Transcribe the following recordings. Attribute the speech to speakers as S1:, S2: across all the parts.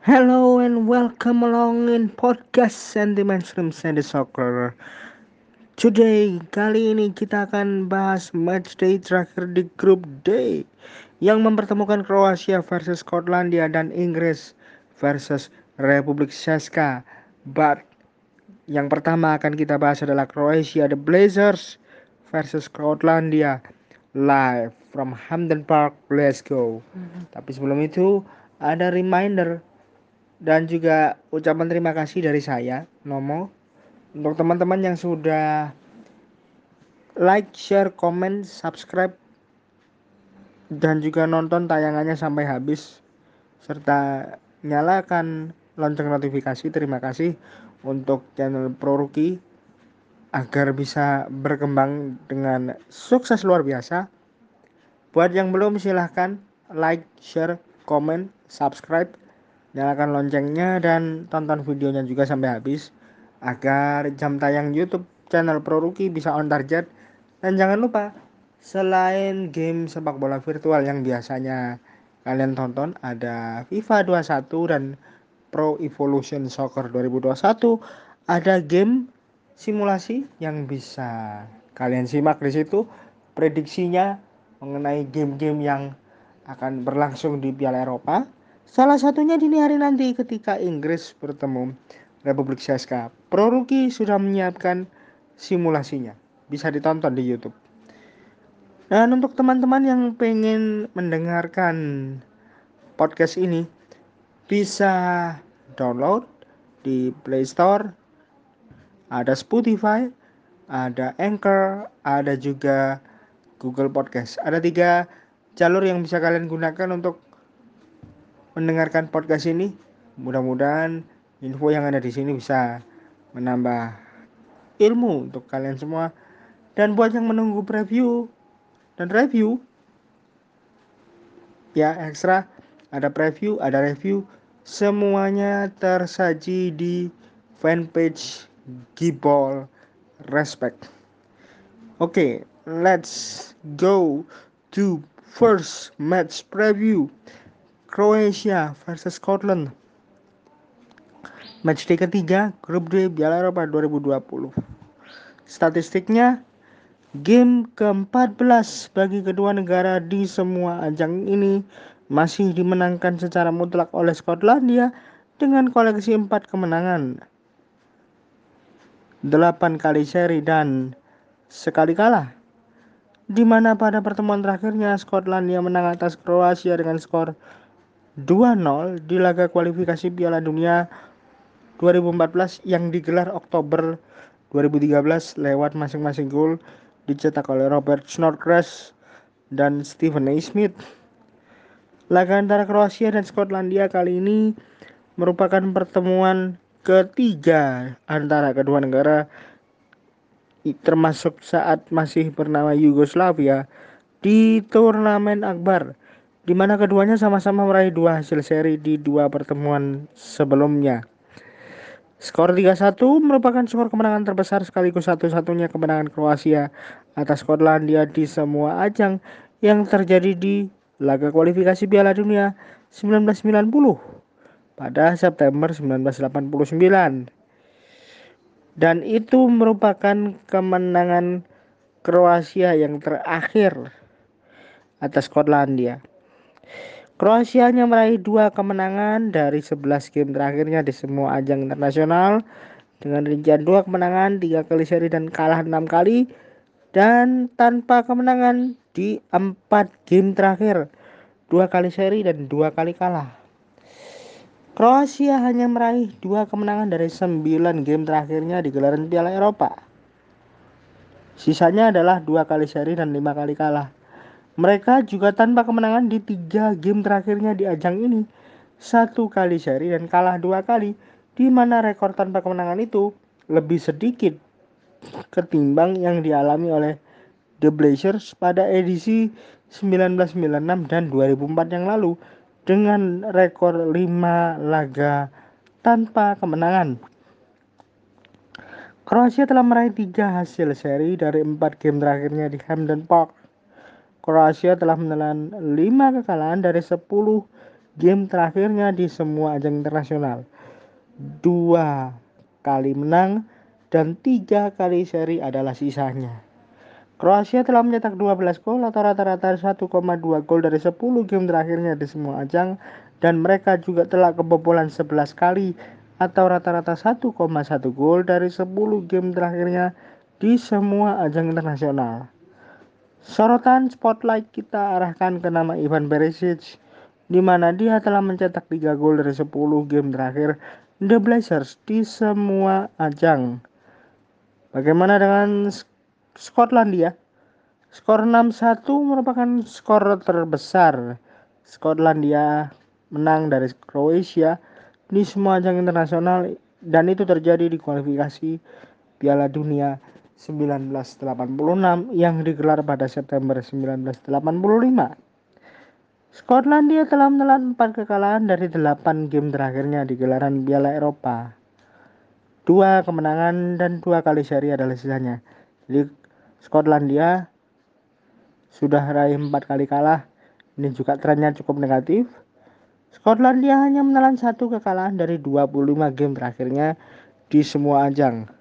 S1: Hello and welcome along in podcast Sentiments from Sandy Soccer. Today, kali ini kita akan bahas match day terakhir di grup D yang mempertemukan Kroasia versus Skotlandia dan Inggris versus Republik Srpska. But yang pertama akan kita bahas adalah Kroasia The Blazers versus Skotlandia live from Hampden Park. Let's go. Tapi sebelum itu ada reminder dan juga ucapan terima kasih dari saya Nomo untuk teman-teman yang sudah like, share, komen, subscribe dan juga nonton tayangannya sampai habis serta nyalakan lonceng notifikasi. Terima kasih untuk channel Pro Rookie agar bisa berkembang dengan sukses luar biasa. Buat yang belum silahkan like, share, komen, subscribe, nyalakan loncengnya dan tonton videonya juga sampai habis. Agar jam tayang YouTube channel Pro Rookie bisa on target. Dan jangan lupa selain game sepak bola virtual yang biasanya kalian tonton ada FIFA 21 dan Pro Evolution Soccer 2021 ada game simulasi yang bisa kalian simak di situ. Prediksinya mengenai game-game yang akan berlangsung di Piala Eropa salah satunya dini hari nanti ketika Inggris bertemu Republik Srpska. Pro Rookie sudah menyiapkan simulasinya. Bisa ditonton di YouTube. Dan untuk teman-teman yang pengen mendengarkan podcast ini bisa download di Play Store. Ada Spotify, ada Anchor, ada juga Google Podcast. Ada tiga jalur yang bisa kalian gunakan untuk mendengarkan podcast ini. Mudah-mudahan info yang ada di sini bisa menambah ilmu untuk kalian semua. Dan buat yang menunggu preview dan review, ya ekstra ada preview, ada review, semuanya tersaji di fanpage Gibol Respect. Oke, okay, let's go to first match preview. Croatia versus Scotland. Match day ketiga grup D Piala Eropa 2020. Statistiknya game ke-14 bagi kedua negara di semua ajang ini masih dimenangkan secara mutlak oleh Skotlandia dengan koleksi 4 kemenangan. 8 kali seri dan sekali kalah. Di mana pada pertemuan terakhirnya Skotlandia menang atas Kroasia dengan skor 2-0 di laga kualifikasi Piala Dunia 2014 yang digelar Oktober 2013 lewat masing-masing gol dicetak oleh Robert Snodgrass dan Stephen A. Smith. Laga antara Kroasia dan Skotlandia kali ini merupakan pertemuan ketiga antara kedua negara termasuk saat masih bernama Yugoslavia di turnamen akbar di mana keduanya sama-sama meraih dua hasil seri di dua pertemuan sebelumnya. Skor 3-1 merupakan skor kemenangan terbesar sekaligus satu-satunya kemenangan Kroasia atas Skotlandia di semua ajang yang terjadi di laga kualifikasi Piala Dunia 1990 pada September 1989. Dan itu merupakan kemenangan Kroasia yang terakhir atas Skotlandia. Kroasia hanya meraih dua kemenangan dari 11 game terakhirnya di semua ajang internasional dengan rincian dua kemenangan, tiga kali seri dan kalah enam kali dan tanpa kemenangan di empat game terakhir dua kali seri dan dua kali kalah. Kroasia hanya meraih dua kemenangan dari sembilan game terakhirnya di gelaran Piala Eropa. Sisanya adalah dua kali seri dan lima kali kalah. Mereka juga tanpa kemenangan di tiga game terakhirnya di ajang ini. Satu kali seri dan kalah dua kali, di mana rekor tanpa kemenangan itu lebih sedikit ketimbang yang dialami oleh The Blazers pada edisi 1996 dan 2004 yang lalu dengan rekor 5 laga tanpa kemenangan. Kroasia telah meraih tiga hasil seri dari empat game terakhirnya di Hampden Park Kroasia telah menelan 5 kekalahan dari 10 game terakhirnya di semua ajang internasional. Dua kali menang dan tiga kali seri adalah sisanya. Kroasia telah mencetak 12 gol atau rata-rata 1,2 gol dari 10 game terakhirnya di semua ajang dan mereka juga telah kebobolan 11 kali atau rata-rata 1,1 gol dari 10 game terakhirnya di semua ajang internasional. Sorotan spotlight kita arahkan ke nama Ivan Perisic di mana dia telah mencetak 3 gol dari 10 game terakhir The Blazers di semua ajang. Bagaimana dengan Skotlandia. Skor 6-1 merupakan skor terbesar. Skotlandia menang dari Kroasia di semua ajang internasional dan itu terjadi di kualifikasi Piala Dunia 1986 yang digelar pada September 1985. Skotlandia telah menelan 4 kekalahan dari 8 game terakhirnya di gelaran Piala Eropa. Dua kemenangan dan dua kali seri adalah sisanya. Jadi Skotlandia sudah raih empat kali kalah. Ini juga trennya cukup negatif. Skotlandia hanya menelan satu kekalahan dari 25 game terakhirnya di semua ajang.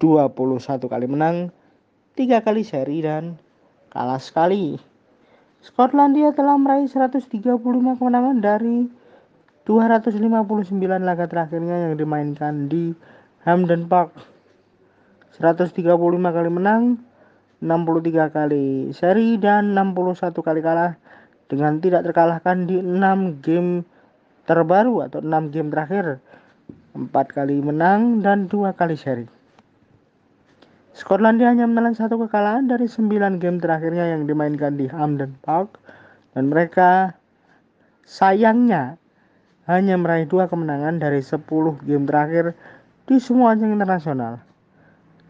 S1: 21 kali menang, tiga kali seri dan kalah sekali. Skotlandia telah meraih 135 kemenangan dari 259 laga terakhirnya yang dimainkan di Hampden Park 135 kali menang, 63 kali seri dan 61 kali kalah dengan tidak terkalahkan di 6 game terbaru atau 6 game terakhir. 4 kali menang dan 2 kali seri. Skotlandia hanya menelan satu kekalahan dari 9 game terakhirnya yang dimainkan di Hampden Park dan mereka sayangnya hanya meraih dua kemenangan dari 10 game terakhir di semua ajang internasional.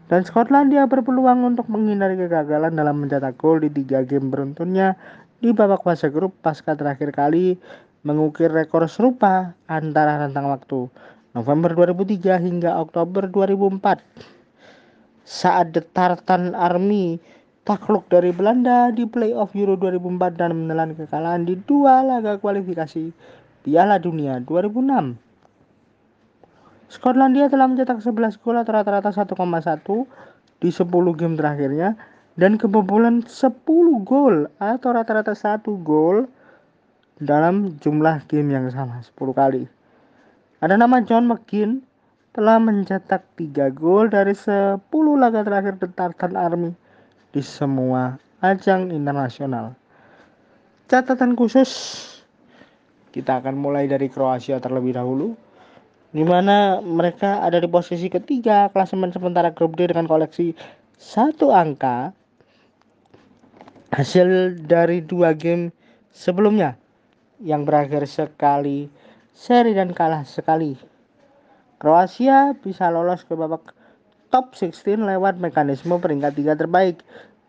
S1: Dan Skotlandia berpeluang untuk menghindari kegagalan dalam mencetak gol di tiga game beruntunnya di babak fase grup pasca terakhir kali mengukir rekor serupa antara rentang waktu November 2003 hingga Oktober 2004. Saat The Tartan Army takluk dari Belanda di playoff Euro 2004 dan menelan kekalahan di dua laga kualifikasi Piala Dunia 2006. Skotlandia telah mencetak 11 gol atau rata-rata 1,1 di 10 game terakhirnya dan kebobolan 10 gol atau rata-rata 1 gol dalam jumlah game yang sama 10 kali. Ada nama John McGinn telah mencetak 3 gol dari 10 laga terakhir The Tartan Army di semua ajang internasional. Catatan khusus kita akan mulai dari Kroasia terlebih dahulu di mana mereka ada di posisi ketiga klasemen sementara grup D dengan koleksi satu angka hasil dari dua game sebelumnya yang berakhir sekali seri dan kalah sekali. Kroasia bisa lolos ke babak top 16 lewat mekanisme peringkat tiga terbaik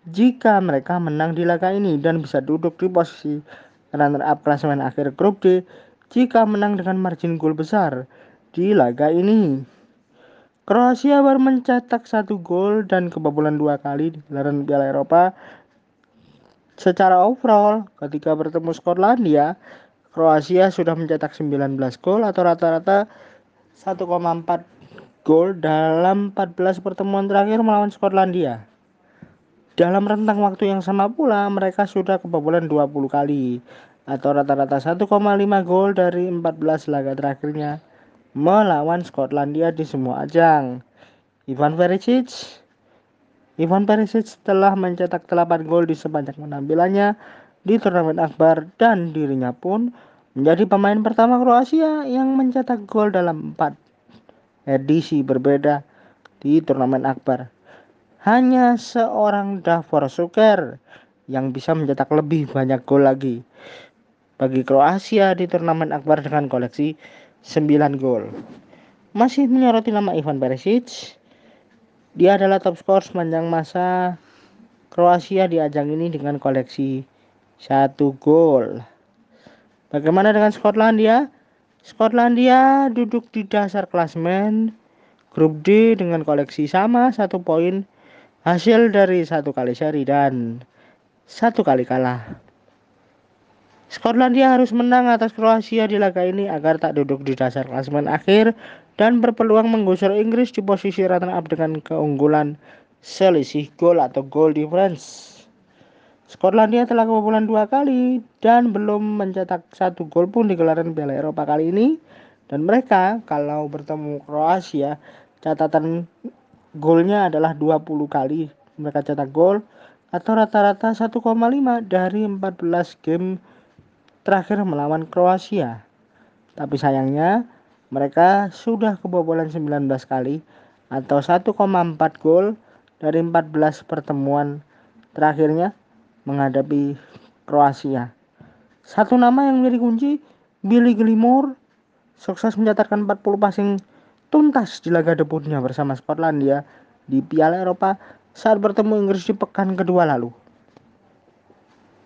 S1: jika mereka menang di laga ini dan bisa duduk di posisi runner up klasemen akhir grup D jika menang dengan margin gol besar di laga ini. Kroasia baru mencetak satu gol dan kebobolan dua kali di gelaran Piala Eropa. Secara overall, ketika bertemu Skotlandia, Kroasia sudah mencetak 19 gol atau rata-rata 1,4 gol dalam 14 pertemuan terakhir melawan Skotlandia. Dalam rentang waktu yang sama pula, mereka sudah kebobolan 20 kali atau rata-rata 1,5 gol dari 14 laga terakhirnya melawan Skotlandia di semua ajang. Ivan Perisic Ivan Perisic telah mencetak 8 gol di sepanjang penampilannya di turnamen akbar dan dirinya pun menjadi pemain pertama Kroasia yang mencetak gol dalam 4 edisi berbeda di turnamen akbar. Hanya seorang Davor Suker yang bisa mencetak lebih banyak gol lagi bagi Kroasia di turnamen akbar dengan koleksi 9 gol. Masih menyoroti nama Ivan Perisic. Dia adalah top skor sepanjang masa Kroasia di ajang ini dengan koleksi satu gol. Bagaimana dengan Skotlandia? Skotlandia duduk di dasar klasmen grup D dengan koleksi sama satu poin hasil dari satu kali seri dan satu kali kalah. Skotlandia harus menang atas Kroasia di laga ini agar tak duduk di dasar klasemen akhir dan berpeluang menggusur Inggris di posisi runner-up dengan keunggulan selisih gol atau goal difference. Skotlandia telah kebobolan dua kali dan belum mencetak satu gol pun di gelaran Piala Eropa kali ini. Dan mereka kalau bertemu Kroasia catatan golnya adalah 20 kali mereka cetak gol atau rata-rata 1,5 dari 14 game terakhir melawan Kroasia. Tapi sayangnya mereka sudah kebobolan 19 kali atau 1,4 gol dari 14 pertemuan terakhirnya menghadapi Kroasia. Satu nama yang menjadi kunci Billy Gilmore sukses mencatatkan 40 passing tuntas di laga debutnya bersama Skotlandia di Piala Eropa saat bertemu Inggris di pekan kedua lalu.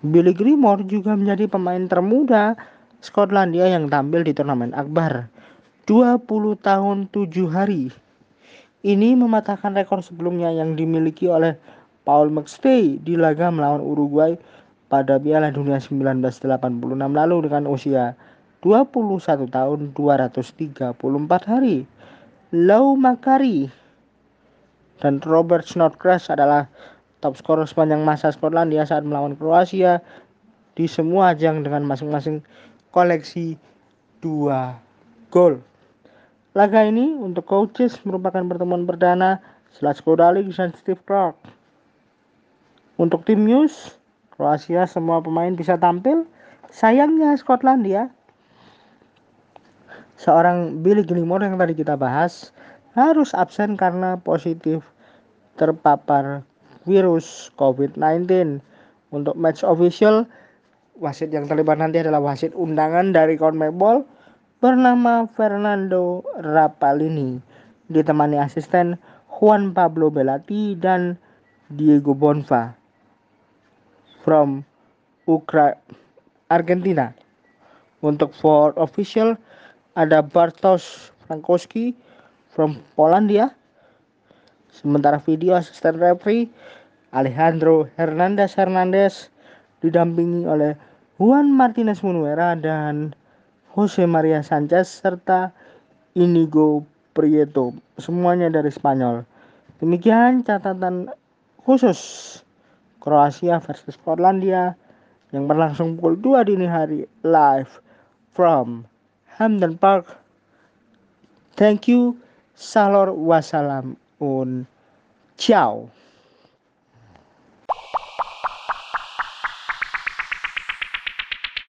S1: Billy Gilmore juga menjadi pemain termuda Skotlandia yang tampil di turnamen akbar 20 tahun 7 hari. Ini mematahkan rekor sebelumnya yang dimiliki oleh Paul McStay di laga melawan Uruguay pada Piala Dunia 1986 lalu dengan usia 21 tahun 234 hari. Lau Makari dan Robert Snodgrass adalah top skor sepanjang masa Skotlandia saat melawan Kroasia di semua ajang dengan masing-masing koleksi dua gol. Laga ini untuk coaches merupakan pertemuan perdana Slatko Dalic dan Steve Clark. Untuk tim news, Kroasia semua pemain bisa tampil. Sayangnya Skotlandia seorang Billy Gilmore yang tadi kita bahas harus absen karena positif terpapar virus COVID-19. Untuk match official, wasit yang terlibat nanti adalah wasit undangan dari CONMEBOL bernama Fernando Rapalini, ditemani asisten Juan Pablo Belati dan Diego Bonfa from Ukra Argentina. Untuk for official ada Bartosz Frankowski from Polandia. Sementara video asisten referee Alejandro Hernandez Hernandez didampingi oleh Juan Martinez Munuera dan Jose Maria Sanchez serta Inigo Prieto semuanya dari Spanyol demikian catatan khusus Kroasia versus Portlandia yang berlangsung pukul 2 dini hari live from Hampden Park. Thank you. Salor wassalam un. Ciao